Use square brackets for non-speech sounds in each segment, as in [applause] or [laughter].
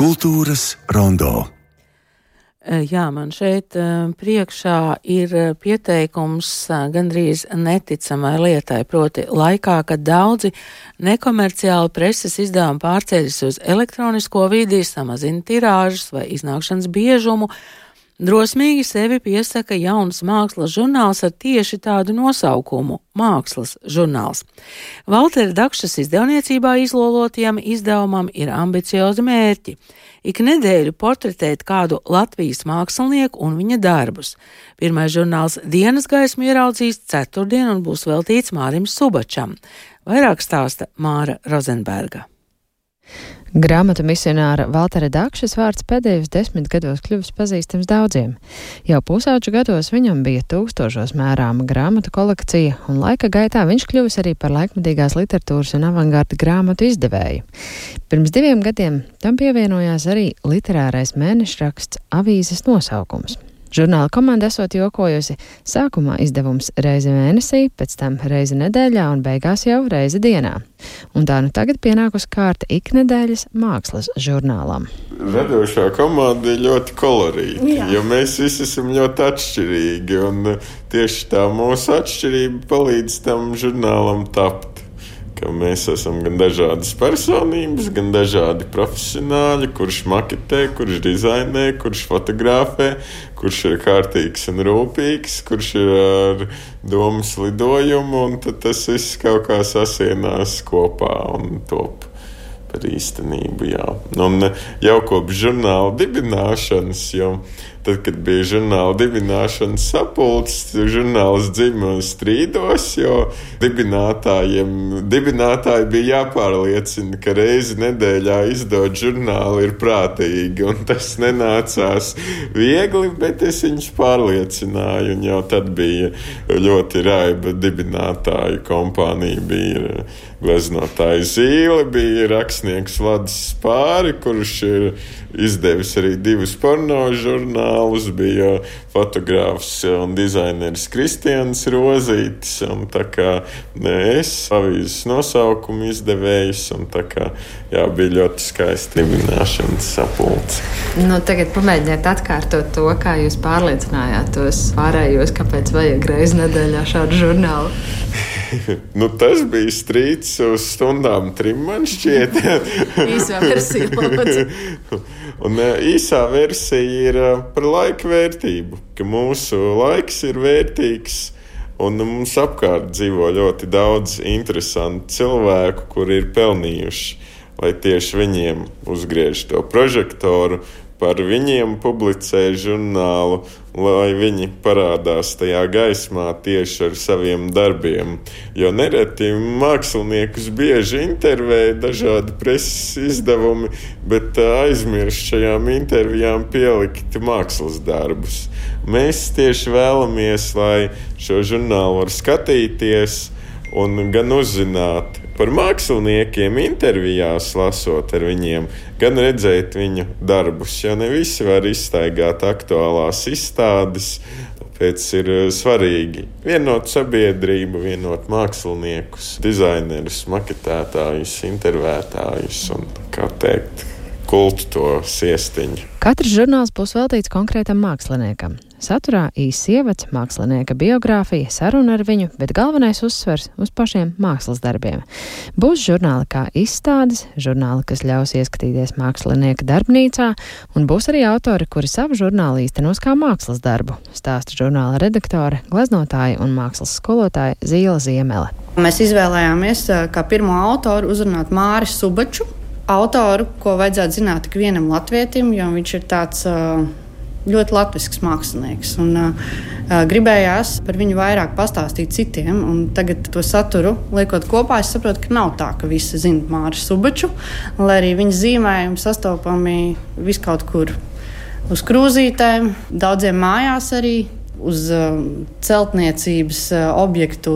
Kultūras rondo. Jā, man šeit priekšā ir pieteikums gandrīz neticamai lietai, proti laikā, kad daudzi nekomerciāli preses izdevumi pārceļas uz elektronisko vidi, samazina tirāžas vai iznākšanas biežumu, Drosmīgi sevi piesaka jauns mākslas žurnāls ar tieši tādu nosaukumu - Mākslas žurnāls. Valtera Dakšas izdevniecībā izlolotajam izdevumam ir ambiciozi mērķi - ik nedēļu portretēt kādu Latvijas mākslinieku un viņa darbus. Pirmais žurnāls dienas gaismu ieraudzīs ceturtdien un būs veltīts Mārim Subačam. Vairāk stāsta Māra Rozenberga. Grāmatu misionāra Valtera Dakšas vārds pēdējos desmit gados kļuvis pazīstams daudziem. Jau pusauģu gados viņam bija tūkstošos mērāma grāmatu kolekcija, un laika gaitā viņš kļuvis arī par laikmatīgās literatūras un avangarda grāmatu izdevēju. Pirms diviem gadiem tam pievienojās arī literārais mēnešraksts avīzes nosaukums. Žurnāla komanda esot jokojusi, sākumā izdevums reizi mēnesī, pēc tam reizi nedēļā un beigās jau reizi dienā. Un tā nu tagad pienākusi kārta iknedēļas mākslas žurnālam. Radošā komanda ir ļoti kolorīta, jo mēs visi esam ļoti atšķirīgi, un tieši tā mūsu atšķirība palīdz tam žurnālam tapt ka mēs esam gan dažādas personības, gan dažādi profesionāļi, kurš maketē, kurš dizainē, kurš fotografē, kurš ir kārtīgs un rūpīgs, kurš ir ar domas lidojumu, un tas viss kaut kā sasienās kopā un top par īstenību. Jā. Un jau kopš žurnāla dibināšanas, jau Tad, kad bija žurnāla dibināšanas sapulcs, žurnāls dzima strīdos, jo dibinātājiem dibinātāji bija jāpārliecina, ka reizi nedēļā izdot žurnālu ir prātīgi. Tas nenācās viegli, bet es viņus pārliecināju. Un jau tad bija ļoti raiba dibinātāju kompānija. Bija gleznotāja Zīle, bija rakstnieks Vladis Spāri, kurš ir izdevis arī divus porno žurnālus, bija fotogrāfs un dizaineris Kristians Rozītis, un tā kā es avīzes nosaukumu izdevējs, un tā kā jā, bija ļoti skaisti dibināšanas sapulce. Nu, tagad pamēģiniet atkārtot to, kā jūs pārliecinājāt tos pārējos, kāpēc vajag reizi nedēļā šādu žurnālu. [laughs] nu, tas bija strīds uz stundām, trim man šķiet. [laughs] īsā versija, [laughs] Un e, īsā versija ir e, par laika vērtību, ka mūsu laiks ir vērtīgs. Un mums apkārt dzīvo ļoti daudz interesantu cilvēku, kuri ir pelnījuši, lai tieši viņiem uzgriež to prožektoru, par viņiem publicē žurnālu, lai viņi parādās tajā gaismā tieši ar saviem darbiem. Jo nereti māksliniekus bieži intervē dažādi preses izdevumi, bet aizmirst šajām intervijām pielikt mākslas darbus. Mēs tieši vēlamies, lai šo žurnālu var skatīties un gan uzzināt par māksliniekiem intervijās, lasot ar viņiem, gan redzēt viņu darbus, jo ne visi var izstaigāt aktuālās izstādes. Tāpēc ir eh, svarīgi vienot sabiedrību, vienot māksliniekus, dizainerus, maketētājus, intervētājus un, kā teikt, kultu to siestiņu. Katrs žurnāls būs veltīts konkrētam māksliniekam. Saturā īsts ievads, mākslinieka biogrāfija, saruna ar viņu, bet galvenais uzsvers uz pašiem mākslas darbiem. Būs žurnāli kā izstādes, žurnāli, kas ļaus ieskatīties mākslinieka darbnīcā, un būs arī autori, kuri savu žurnālu īstenos kā mākslas darbu, stāsta žurnāla redaktore, gleznotāja un mākslas skolotāja Zīla Ziemele. Mēs izvēlējāmies kā pirmo autoru uzrunāt Māri Subaču, autoru, ko vajadzētu zināt ik vienam latvietim, jo viņš ir tāds ļoti latvisks mākslinieks. Un, uh, gribējās par viņu vairāk pastāstīt citiem. Tagad to saturu liekot kopā, es saprotu, ka nav tā, ka visi zina Māru Subaču, lai arī viņa zīmējumi sastopami viskaut kur uz krūzītēm, daudziem mājās arī. Uz celtniecības objektu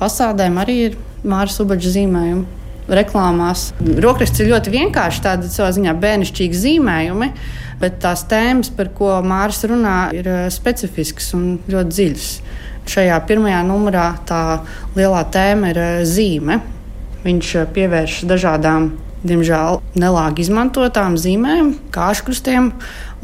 fasādēm arī ir Māra Subača zīmējumi reklāmās. Rokraksts ir ļoti vienkārši, tādi savā ziņā bērnišķīgi zīmējumi, bet tās tēmas, par ko Māris runā, ir eh, specifiskas un ļoti dziļas. Šajā pirmajā numurā tā lielā tēma ir eh, zīme. Viņš eh, pievērš dažādām diemžēl nelāgi izmantotām zīmēm, kāškrustiem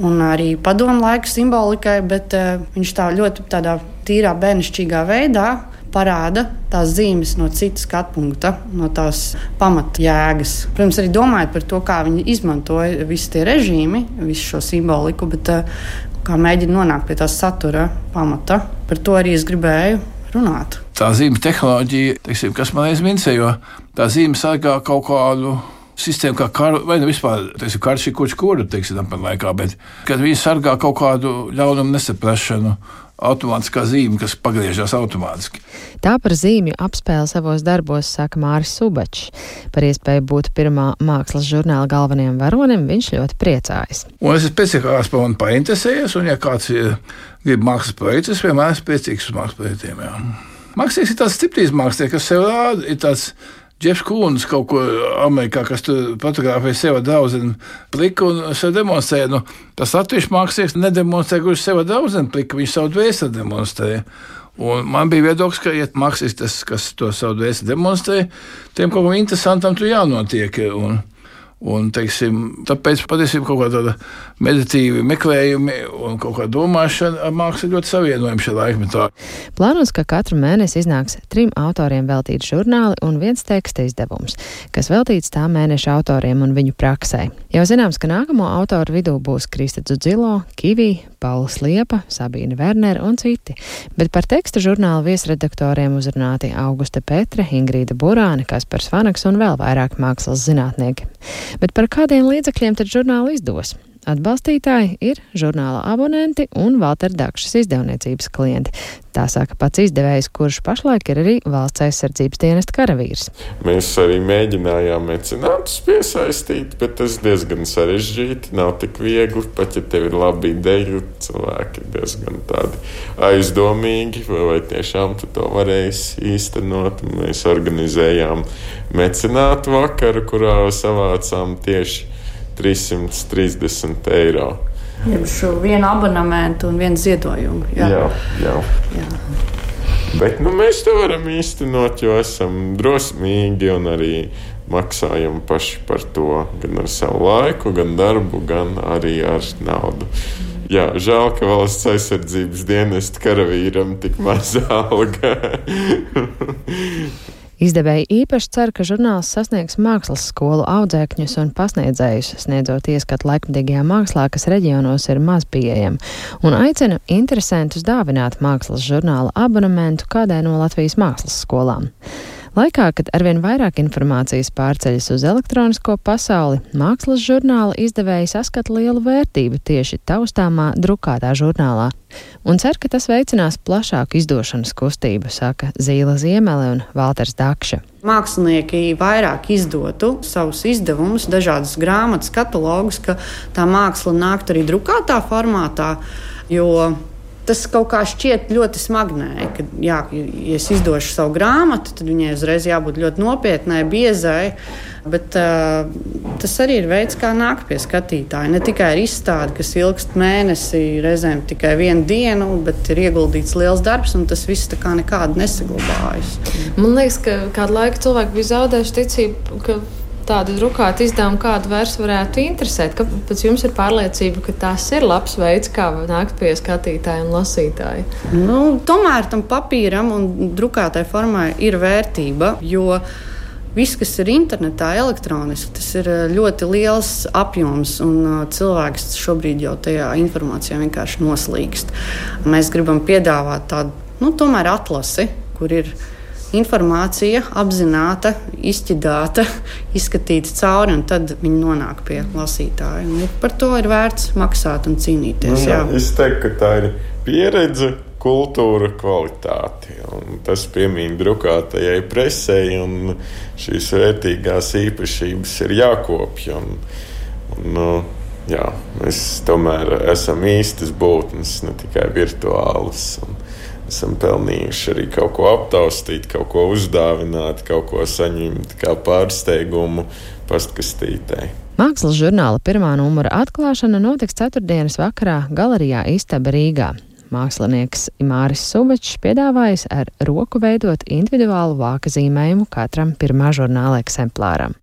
un arī padomu laika simbolikai, bet viņš tā ļoti tādā tīrā bērnišķīgā veidā parāda tās zīmes no citas skatu punkta, no tās pamatjēgas. Protams, arī domājot par to, kā viņi izmantoja visu tie režīmi, visu šo simboliku, bet uh, kā mēģina nonākt pie tās satura pamata. Par to arī es gribēju runāt. Tā zīme tehnoloģija, teiksim, kas man aizmirsīja, jo tā zīme sargā kaut kādu sistēma, kā kara, vai ne vispār, teiksim, karš ir kurš kuru, teiksim, tam laikā, bet kad viņi sargā kaut kādu ļaunumu nesaprašanu, automātiskā zīme, kas pagriežas automātiski. Tā par zīmju apspēli savos darbos saka Māris Subačs. Par iespēju būt pirmā mākslas žurnāla galvenajam varonim viņš ļoti priecājas. Un es esmu priecīgs par mani painteresējies, un ja kāds ir, grib mākslas projekts, es vienmēr esmu priecīgs uz mākslas projektiem. Jā. Mākslinieks ir tāds stiprīgs mākslinieks, kas sev rāda, ir tāds Džefs Kūns kaut ko Amerikā, kas tur fotografē sev draugu pliku un sev demonstrē. Nu, tas latviešu mākslinieks nedemonstrē gluži sev draugu pliku, viņš savu dvēseli demonstrē. Un man bija viedoklis, ka, ja mākslinieks, kas to savu dvēseli demonstrē, tiem kaut kam interesantam tur jānotiek. Un, Un, teiksim, tāpēc patiesībā kaut kāda meditīva meklējumi un kaut kāda domāšana ar mākslu ļoti savienojama šajā laikmetā. Plānots, ka katru mēnesi iznāks trim autoriem veltīti žurnāli un viens teksta izdevums, kas veltīts tā mēneša autoriem un viņu praksē. Jau zināms, ka nākamo autoru vidū būs Krista Dzudzilo, Kivī, Pauls Liepa, Sabīna Wernere un citi, bet par teksta žurnālu viesredaktoriem uzrunāti Augusta Petre, Ingrīda Burāne, Kaspars Vanaks un vēl vairāk mākslas zinātnieki. Bet par kādiem līdzekļiem tad žurnāli izdos? Atbalstītāji ir žurnāla abonenti un Valter Dakšas izdevniecības klienti. Tā saka pats izdevējs, kurš pašlaik ir arī valsts aizsardzības dienesta karavīrs. Mēs arī mēģinājām mecenātus piesaistīt, bet tas diezgan sarežģīti, nav tik viegli. Pat ja tev ir labi ideja, cilvēki ir diezgan tādi aizdomīgi, vai tiešām tu to varēsi īstenot. Mēs organizējām mecenātu vakaru, kurā savācām tieši 330 eiro. Jeb šo vienu abonementu un vienu ziedojumu. Jā, jā. jā. jā. Bet nu, mēs to varam īstenot, jo esam drosmīgi un arī maksājam paši par to gan ar savu laiku, gan darbu, gan arī ar naudu. Jā, žēl, ka valsts aizsardzības dienesta karavīram tik maza [laughs] alga. Izdevēji īpaši cer, ka žurnāls sasniegs mākslas skolu audzēkņus un pasniedzējus, sniedzot ieskatu laikmatīgajā mākslā, kas reģionos ir maz pieejama, un aicina interesantus dāvināt mākslas žurnāla abonementu kādai no Latvijas mākslas skolām. Laikā, kad arvien vairāk informācijas pārceļas uz elektronisko pasauli, mākslas žurnāla izdevēji saskata lielu vērtību tieši taustāmā drukātā žurnālā. Un cer, ka tas veicinās plašāku izdošanas kustību, saka Zīla Ziemele un Valters Dakša. Mākslinieki vairāk izdotu savus izdevumus, dažādas grāmatas, katalogus, ka tā māksla nāktu arī drukātā formātā, jo tas kaut kā šķiet ļoti smagnēji. Ka, jā, ja es izdošu savu grāmatu, tad viņai uzreiz jābūt ļoti nopietnai, biezai. Bet uh, tas arī ir veids, kā nākt pie skatītāja. Ne tikai ir izstāde, kas ilgst mēnesi, reizēm tikai vienu dienu, bet ir ieguldīts liels darbs, un tas viss tā kā nekādi nesaglabājas. Man liekas, ka kādu laiku cilvēki bija zaudējuši ticību, ka tādu drukātu izdevumu, kādu vairs varētu interesēt? Kāpēc jums ir pārliecība, ka tas ir labs veids, kā nākt pie skatītāja un lasītāja? Nu, tomēr tam papīram un drukātai formai ir vērtība. Viss, kas ir internetā, elektroniski, tas ir eh, ļoti liels apjoms, un uh, cilvēks šobrīd jau tajā informācijā vienkārši noslīkst. Mēs gribam piedāvāt tādu nu, atlasi, kur ir ielikās informācija apzināta, izķidāta, izskatīta cauri, un tad viņi nonāk pie lasītāja. Un par to ir vērts maksāt un cīnīties. Nu, jā, jā. Es teiktu, ka tā ir pieredze. Kultūra kvalitāte. Tas piemīna drukātajai presē, un šīs vērtīgās īpašības ir jākopja. Un, un, nu, jā, mēs tomēr esam īstas būtnes, ne tikai virtuālas. Un, esam pelnījuši arī kaut ko aptaustīt, kaut ko uzdāvināt, kaut ko saņemt kā pārsteigumu pastkastītē. Mākslas žurnāla pirmā numura atklāšana notiks ceturtdienas vakarā galerijā Istaba Rīgā. Mākslinieks Imāris Subečs piedāvājis ar roku veidot individuālu vāka zīmējumu katram pirmā žurnāla eksemplāram.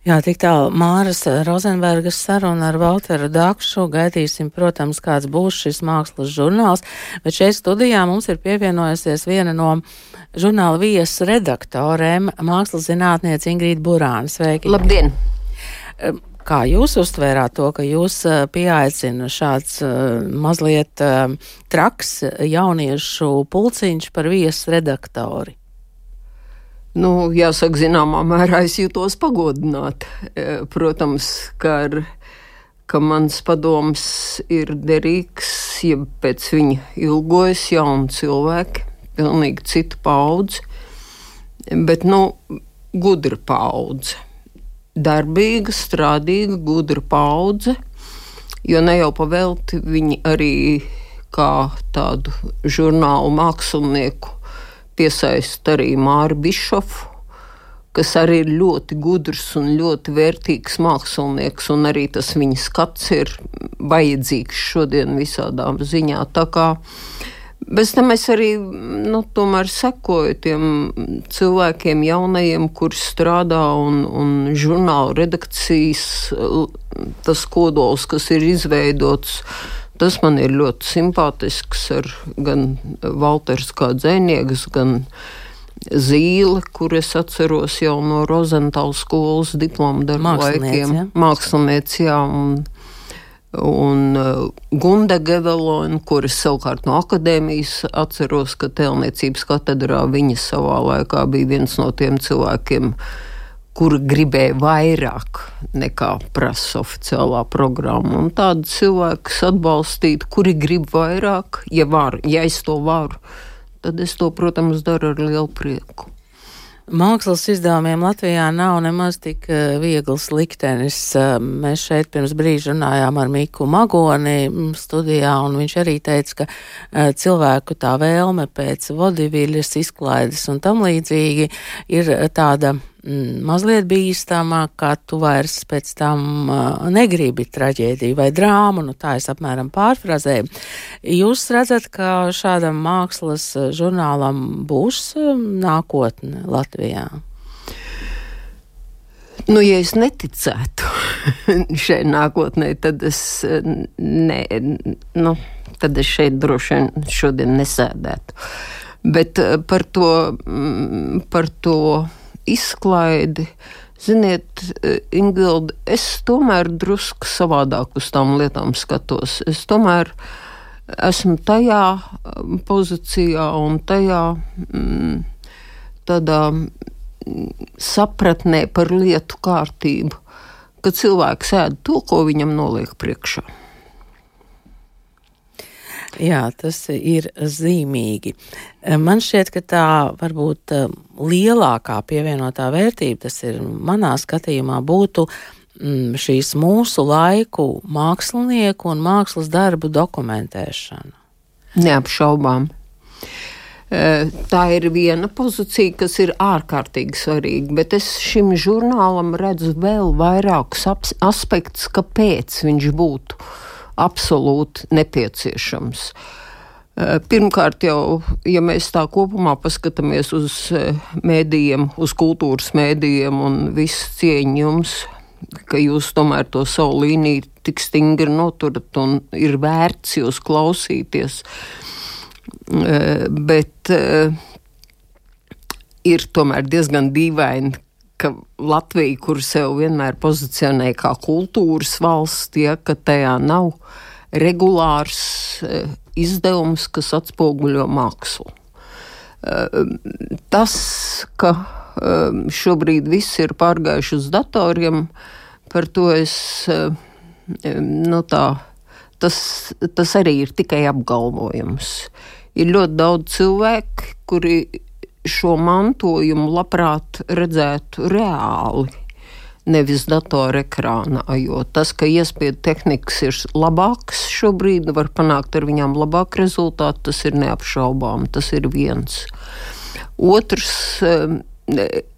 Jā, tik tālu Māras Rozenbergas saruna ar Valteru Dakšu. Gaidīsim, protams, kāds būs šis mākslas žurnāls, bet šeit studijā mums ir pievienojusies viena no žurnāla viesu redaktorēm, mākslas zinātniece Ingrīda Burāna. Sveiki! Labdien! Kā jūs uztvērāt to, ka jūs pieaicina šāds mazliet traks jauniešu pulciņš par viesu redaktori? Nu, jāsaka, zināmā mērā es jūtos pagodināta. E, protams, ka, ar, ka mans padoms ir derīgs, ja pēc viņa ilgojas jauni cilvēki, pilnīgi cita paudze, bet, nu, gudra paudze. Darbīga, strādīga, gudra paudze, jo ne jau pavelti viņi arī kā tādu žurnālu mākslinieku piesaist arī Māru Bišofu, kas arī ir ļoti gudrs un ļoti vērtīgs mākslinieks, un arī tas viņa skats ir vajadzīgs šodien visādām ziņā. Bez tam es arī nu, sekoju tiem cilvēkiem, jaunajiem, kuriem strādā un, un žurnāla redakcijas, tas kodols, kas ir izveidots Tas man ir ļoti simpātisks ar gan Walters kā dzēnieks, gan Zīle, kur es atceros jau no Rozentāla skolas diplomu darbu laikiem. Ja? Mākslinieci, jā. Un, un uh, Gunda Gevelona, kuras savukārt no akadēmijas atceros, ka tēlniecības katedrā viņa savā laikā bija viens no tiem cilvēkiem, uh, kur gribēja vairāk nekā prasa oficiālā programma. Un tādu cilvēku atbalstīt, kuri grib vairāk, ja, var, ja es to varu, tad es to, protams, daru ar lielu prieku. Mākslas izdevumiem Latvijā nav nemaz tik uh, viegls liktenis. Uh, mēs šeit pirms brīža runājām ar Miku Magoni studijā, un viņš arī teica, ka uh, cilvēku tā vēlme pēc vodiviļas izklaides un tam līdzīgi ir tāda mm, mazliet bīstamā, ka tu vairs pēc tam uh, negribi traģēdiju vai drāmu, nu tā es apmēram pārfrazēju. Jūs redzat, ka šādam mākslas žurnālam būs nākotne Latvijā? Nu, ja es neticētu [laughs] šai nākotnē, tad es, ne, nu, tad es šeit droši vien šodien nesēdētu. Bet par to, par to izklaidi. Ziniet, Ingūna, es tomēr drusku savādāk uz tām lietām skatos. Es tomēr esmu tajā um, pozīcijā un tajā mm, tādā mm, sapratnē par lietu kārtību, ka cilvēks ēd to, ko viņam noliek priekšā. Jā, tas ir zīmīgi. Man šķiet, ka tā varbūt eh, lielākā pievienotā vērtība, tas ir manā skatījumā, būtu mm, šīs mūsu laiku mākslinieku un mākslas darbu dokumentēšana. Neapšaubām. Eh, tā ir viena pozīcija, kas ir ārkārtīgi svarīga, bet es šim žurnālam redzu vēl vairākus aspektus, kāpēc viņš būtu absolūti nepieciešams. Eh, pirmkārt, jau, ja mēs tā kopumā paskatāmies uz eh, mēdījiem, uz kultūras mēdījiem un visu cieņu jums, ka jūs tomēr to savu līniju tik stingri noturat un ir vērts jūs klausīties. Eh, bet ir tomēr diezgan dīvaini, ka Latvija, kur sev vienmēr pozicionē kā kultūras valsts, ja, ka tajā nav regulārs eh, izdevums, kas atspoguļo mākslu. Eh, tas, ka eh, šobrīd viss ir pārgājuši uz datoriem, par to es nu, tā, tas, tas arī ir tikai apgalvojums. Ir ļoti daudz cilvēku, kuri šo mantojumu labprāt redzētu reāli. Nevis datorekrānā, jo tas, ka iespēja tehnikas ir labāks šobrīd, var panākt ar viņām labāku rezultātu, tas ir neapšaubām. Tas ir viens. Otrs,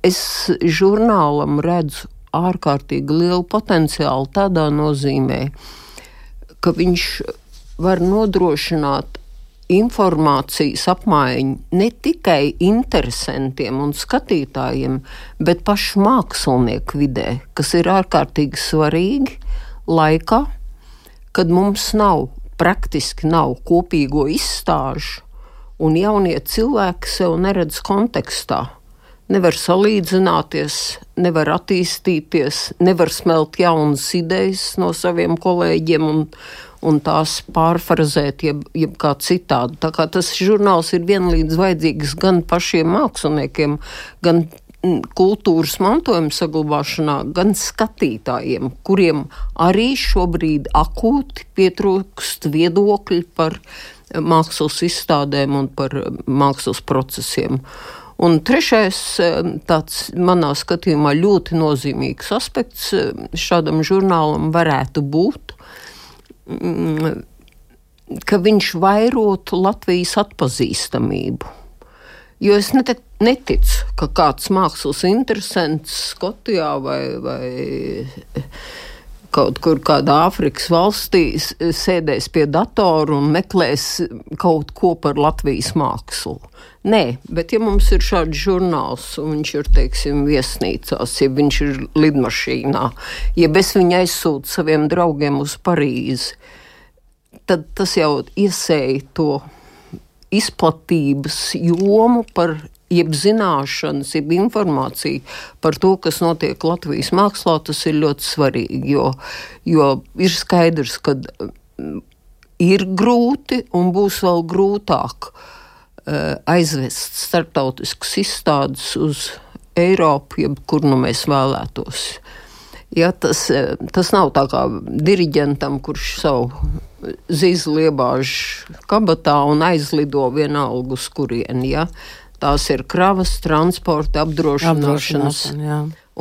es žurnālam redzu ārkārtīgi lielu potenciālu tādā nozīmē, ka viņš var nodrošināt informācijas apmaiņa ne tikai interesantiem un skatītājiem, bet pašu mākslinieku vidē, kas ir ārkārtīgi svarīgi laikā, kad mums nav praktiski nav kopīgo izstāžu, un jaunie cilvēki sev neredz kontekstā. Nevar salīdzināties, nevar attīstīties, nevar smelt jaunas idejas no saviem kolēģiem un, un tās pārfrazēt, jeb, jeb kā citādi. Tā kā tas žurnāls ir vienlīdz vajadzīgs gan pašiem māksliniekiem, gan kultūras mantojuma saglabāšanā, gan skatītājiem, kuriem arī šobrīd akūti pietrūkst viedokļi par mākslas izstādēm un par mākslas procesiem. Un trešais, tāds manā skatījumā ļoti nozīmīgs aspekts šādam žurnālam varētu būt, ka viņš vairotu Latvijas atpazīstamību. Jo es neticu neticu, ka kāds mākslas interesants Skotijā vai, vai kaut kur kādā Āfrikas valstī sēdēs pie datora un meklēs kaut ko par Latvijas mākslu. Nē, bet ja mums ir šāds žurnāls, un viņš ir, teiksim, viesnīcās, ja viņš ir lidmašīnā, ja es viņu aizsūtu saviem draugiem uz Parīzi, tad tas jau iesēja to izplatības jomu par jeb zināšanas, jeb informācija par to, kas notiek Latvijas mākslā, tas ir ļoti svarīgi. Jo, jo ir skaidrs, ka mm, ir grūti un būs vēl grūtāk uh, aizvest starptautiskas izstādes uz Eiropu, jeb kur nu mēs vēlētos. Ja, tas, eh, tas nav tā kā diriģentam, kurš savu zīzli iebāž kabatā un aizlido vienalga uz kurieni. Ja. Tās ir kravas, transporta, apdrošināšanas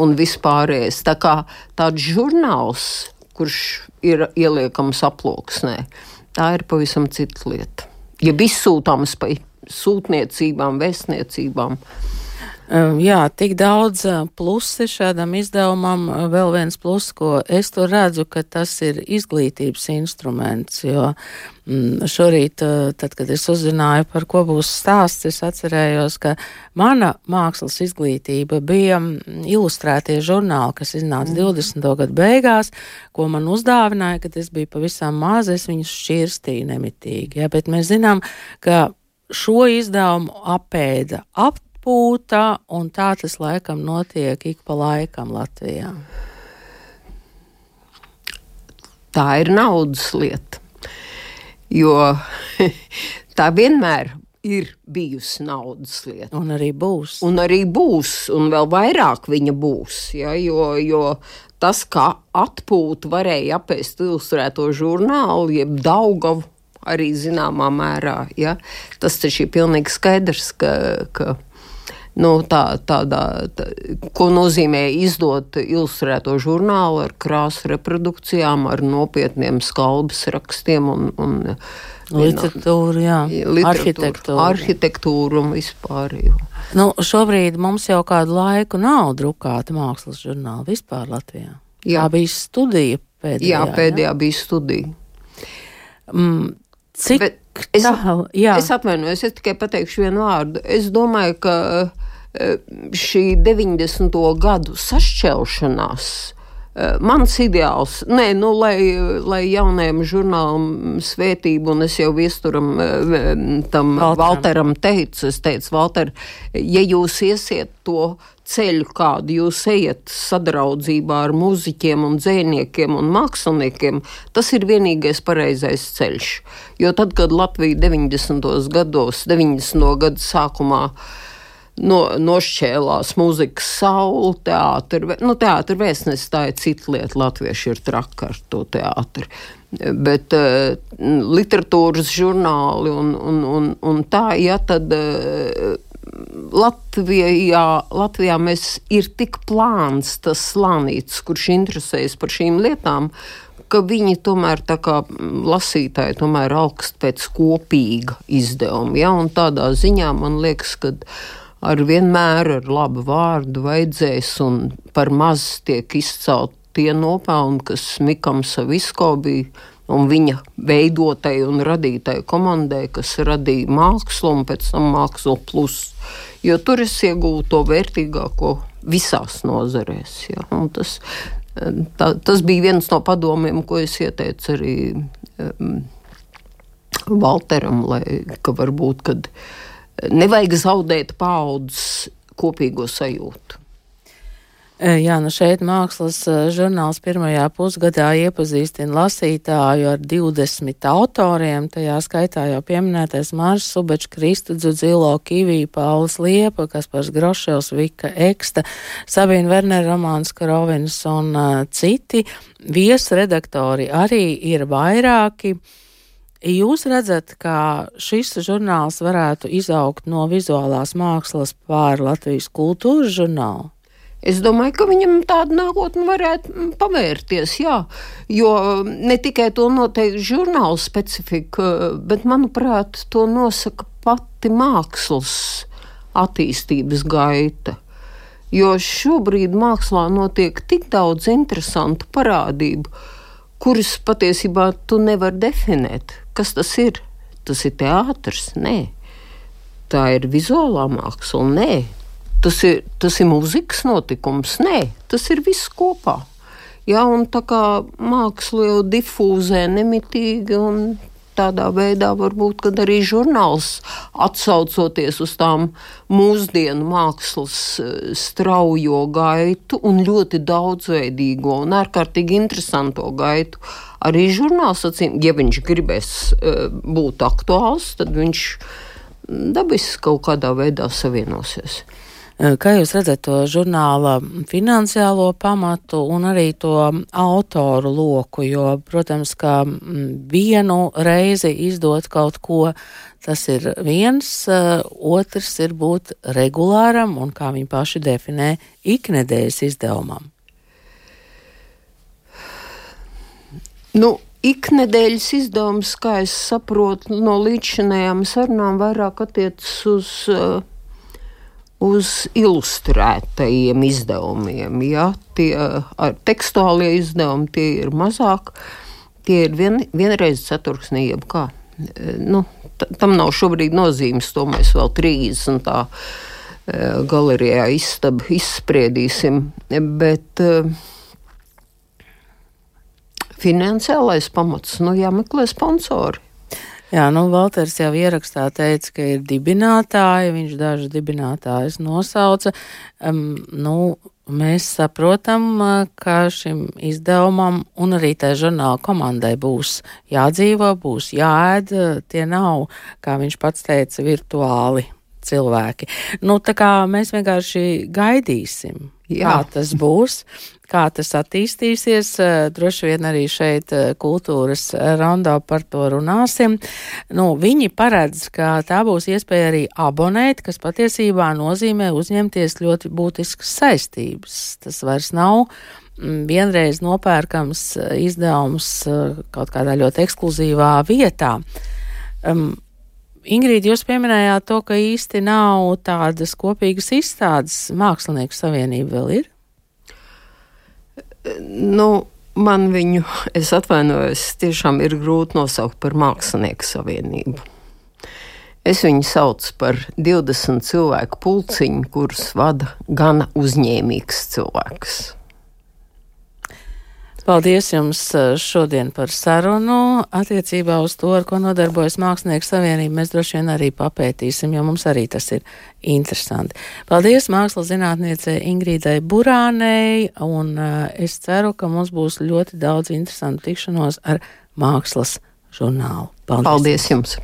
un vispārējais. Tā kā tāds žurnāls, kurš ir ieliekams aploksnē, tā ir pavisam cita lieta. Ja izsūtāms pa sūtniecībām, vēstniecībām, Jā, tik daudz plusi šādam izdevumam. Vēl viens plus, ko es tur redzu, ka tas ir izglītības instruments, jo mm, šorīt, tad, kad es uzzināju, par ko būs stāsts, es atcerējos, ka mana mākslas izglītība bija ilustrētie žurnāli, kas iznāca 20. Mm. gadu beigās, ko man uzdāvināja, kad es biju pavisam maza, es viņus šķirstīju nemitīgi. Ja, bet mēs zinām, ka šo izdevumu apēda ap atpūta, un tā tas laikam notiek ik pa laikam Latvijā. Tā ir naudas lieta. Jo [laughs] tā vienmēr ir bijusi naudas lieta. Un arī būs. Un arī būs, un vēl vairāk viņa būs. Ja, jo, jo tas, kā atpūta varēja apēst ilustrēto žurnālu, jeb Daugavu, arī zināmā mērā, ja, tas taču ir pilnīgi skaidrs, ka. ka nu, tā, tādā, tā, ko nozīmē izdot ilustrēto žurnālu ar krāsu reprodukcijām, ar nopietniem skalbas rakstiem un, un Literatūra, jā, arhitektūra. Arhitektūra un vispār. Jo. Nu, šobrīd mums jau kādu laiku nav drukāta mākslas žurnāla vispār Latvijā. Jā. Tā bija studija pēdējā. Jā, pēdējā jā? bija studija. Mm, cik Bet es, tā, jā. es atvainojos, es tikai pateikšu vienu vārdu. Es domāju, ka Eh, šī 90. gadu sašķelšanās. Eh, mans ideāls, nē, nu, lai, lai jaunajam žurnālam svētību, un es jau viesturam eh, tam Valteram, Valteram teicu, es teicu, Valter, ja jūs iesiet to ceļu, kādu jūs ejat sadraudzībā ar muziķiem un dzēniekiem un māksliniekiem, tas ir vienīgais pareizais ceļš. Jo tad, kad Latvija 90. gados, 90. gadu sākumā, uh, no, nošķēlās muzikas saule, teātris. Nu, teātris vēstnesis tā ir cita lieta. Latvieši ir traki ar to teātri. Bet uh, literatūras žurnāli un, un, un, un tā, ja tad. Uh, Latvijā, Latvijā mēs ir tik plāns tas slānītis, kurš interesējas par šīm lietām, ka viņi tomēr tā kā lasītāji tomēr augst pēc kopīga izdevuma. Ja? Un tādā ziņā man liekas, ka ar vienmēr ar labu vārdu vajadzēs, un par maz tiek izcelt tie nopelni, kas Mikam Savisko bija un viņa veidotai un radītai komandai, kas radīja mākslu un pēc tam mākslu plus. Jo tur es iegūtu to vērtīgāko visās nozarēs. Ja? Tas, tā, tas bija viens no padomiem, ko es ieteicu arī um, Valteram, lai, ka varbūt, kad nevajag zaudēt paudzes kopīgo sajūtu. E, jā, nu šeit mākslas e, žurnāls pirmajā pusgadā iepazīstina lasītāju ar 20 autoriem, tajā skaitā jau pieminētais Mārs Subečs, Kristu Dzilo, Kivī, Pauls Liepa, Kaspars Groševs, Vika Eksta, Sabīna Werner, Romāns Karovins un uh, citi. Viesredaktori arī ir vairāki. Jūs redzat, ka šis žurnāls varētu izaugt no vizuālās mākslas pār Latvijas kultūras žurnālu? Es domāju, ka viņam tāda nākotne varētu mm, pavērties. Jā, jo ne tikai to noteikti žurnāla specifika, bet, manuprāt, to nosaka pati mākslas attīstības gaita. Jo šobrīd mākslā notiek tik daudz interesantu parādību, kuras patiesībā tu nevari definēt. Kas tas ir? Tas ir teātris? Nē. Tā ir vizuālā māksla? Nē tas ir, tas ir mūzikas notikums. Nē, tas ir viss kopā. Jā, un tā kā māksla jau difūzē nemitīgi, un tādā veidā varbūt arī žurnāls atsaucoties uz tām mūsdienu mākslas eh, straujo gaitu un ļoti daudzveidīgo un ārkārtīgi interesanto gaitu. Arī žurnāls, acīm, ja viņš gribēs eh, būt aktuāls, tad viņš dabis kaut kādā veidā savienosies. Eh, kā jūs redzat to žurnāla finansiālo pamatu un arī to autoru loku, jo, protams, ka mm, vienu reizi izdot kaut ko, tas ir viens, eh, otrs ir būt regulāram un, kā viņi paši definē, iknedēļas izdevumam. Nu, Iknedēļas izdevums, kā es saprotu, no līdzinējām sarunām vairāk attiecas uz uh, uz ilustrētajiem izdevumiem. Ja? Tie ar tekstuālie izdevumi tie ir mazāk, tie ir vien, vienreiz ceturksnī, jeb kā. Nu, tam nav šobrīd nozīmes, to mēs vēl 30. E, galerijā izstab, izspriedīsim. Bet uh, finansiālais pamats, nu jāmeklē sponsori. Jā, nu, Valters jau ierakstā teica, ka ir dibinātāji, viņš dažus dibinātājus nosauca. Um, nu, mēs saprotam, ka šim izdevumam un arī tai žurnāla komandai būs jādzīvo, būs jāēd. Tie nav, kā viņš pats teica, virtuāli cilvēki. Nu, tā kā mēs vienkārši gaidīsim, Jā. kā tas būs kā tas attīstīsies. Eh, droši vien arī šeit eh, kultūras rondo par to runāsim. Nu, viņi paredz, ka tā būs iespēja arī abonēt, kas patiesībā nozīmē uzņemties ļoti būtiskas saistības. Tas vairs nav mm, vienreiz nopērkams eh, izdevums kaut kādā ļoti ekskluzīvā vietā. Um, Ingrīda, jūs pieminējāt to, ka īsti nav tādas kopīgas izstādes mākslinieku savienība vēl ir? Nu, man viņu, es atvainojos, tiešām ir grūti nosaukt par mākslinieku savienību. Es viņu saucu par 20 cilvēku pulciņu, kurus vada gana uzņēmīgs cilvēks. Paldies jums eh, šodien par sarunu. Attiecībā uz to, ar ko nodarbojas Mākslinieku savienība, mēs droši vien arī papētīsim, jo mums arī tas ir interesanti. Paldies mākslas zinātniecei Ingrīdai Burānei, un uh, es ceru, ka mums būs ļoti daudz interesantu tikšanos ar mākslas žurnālu. Paldies, Paldies jums!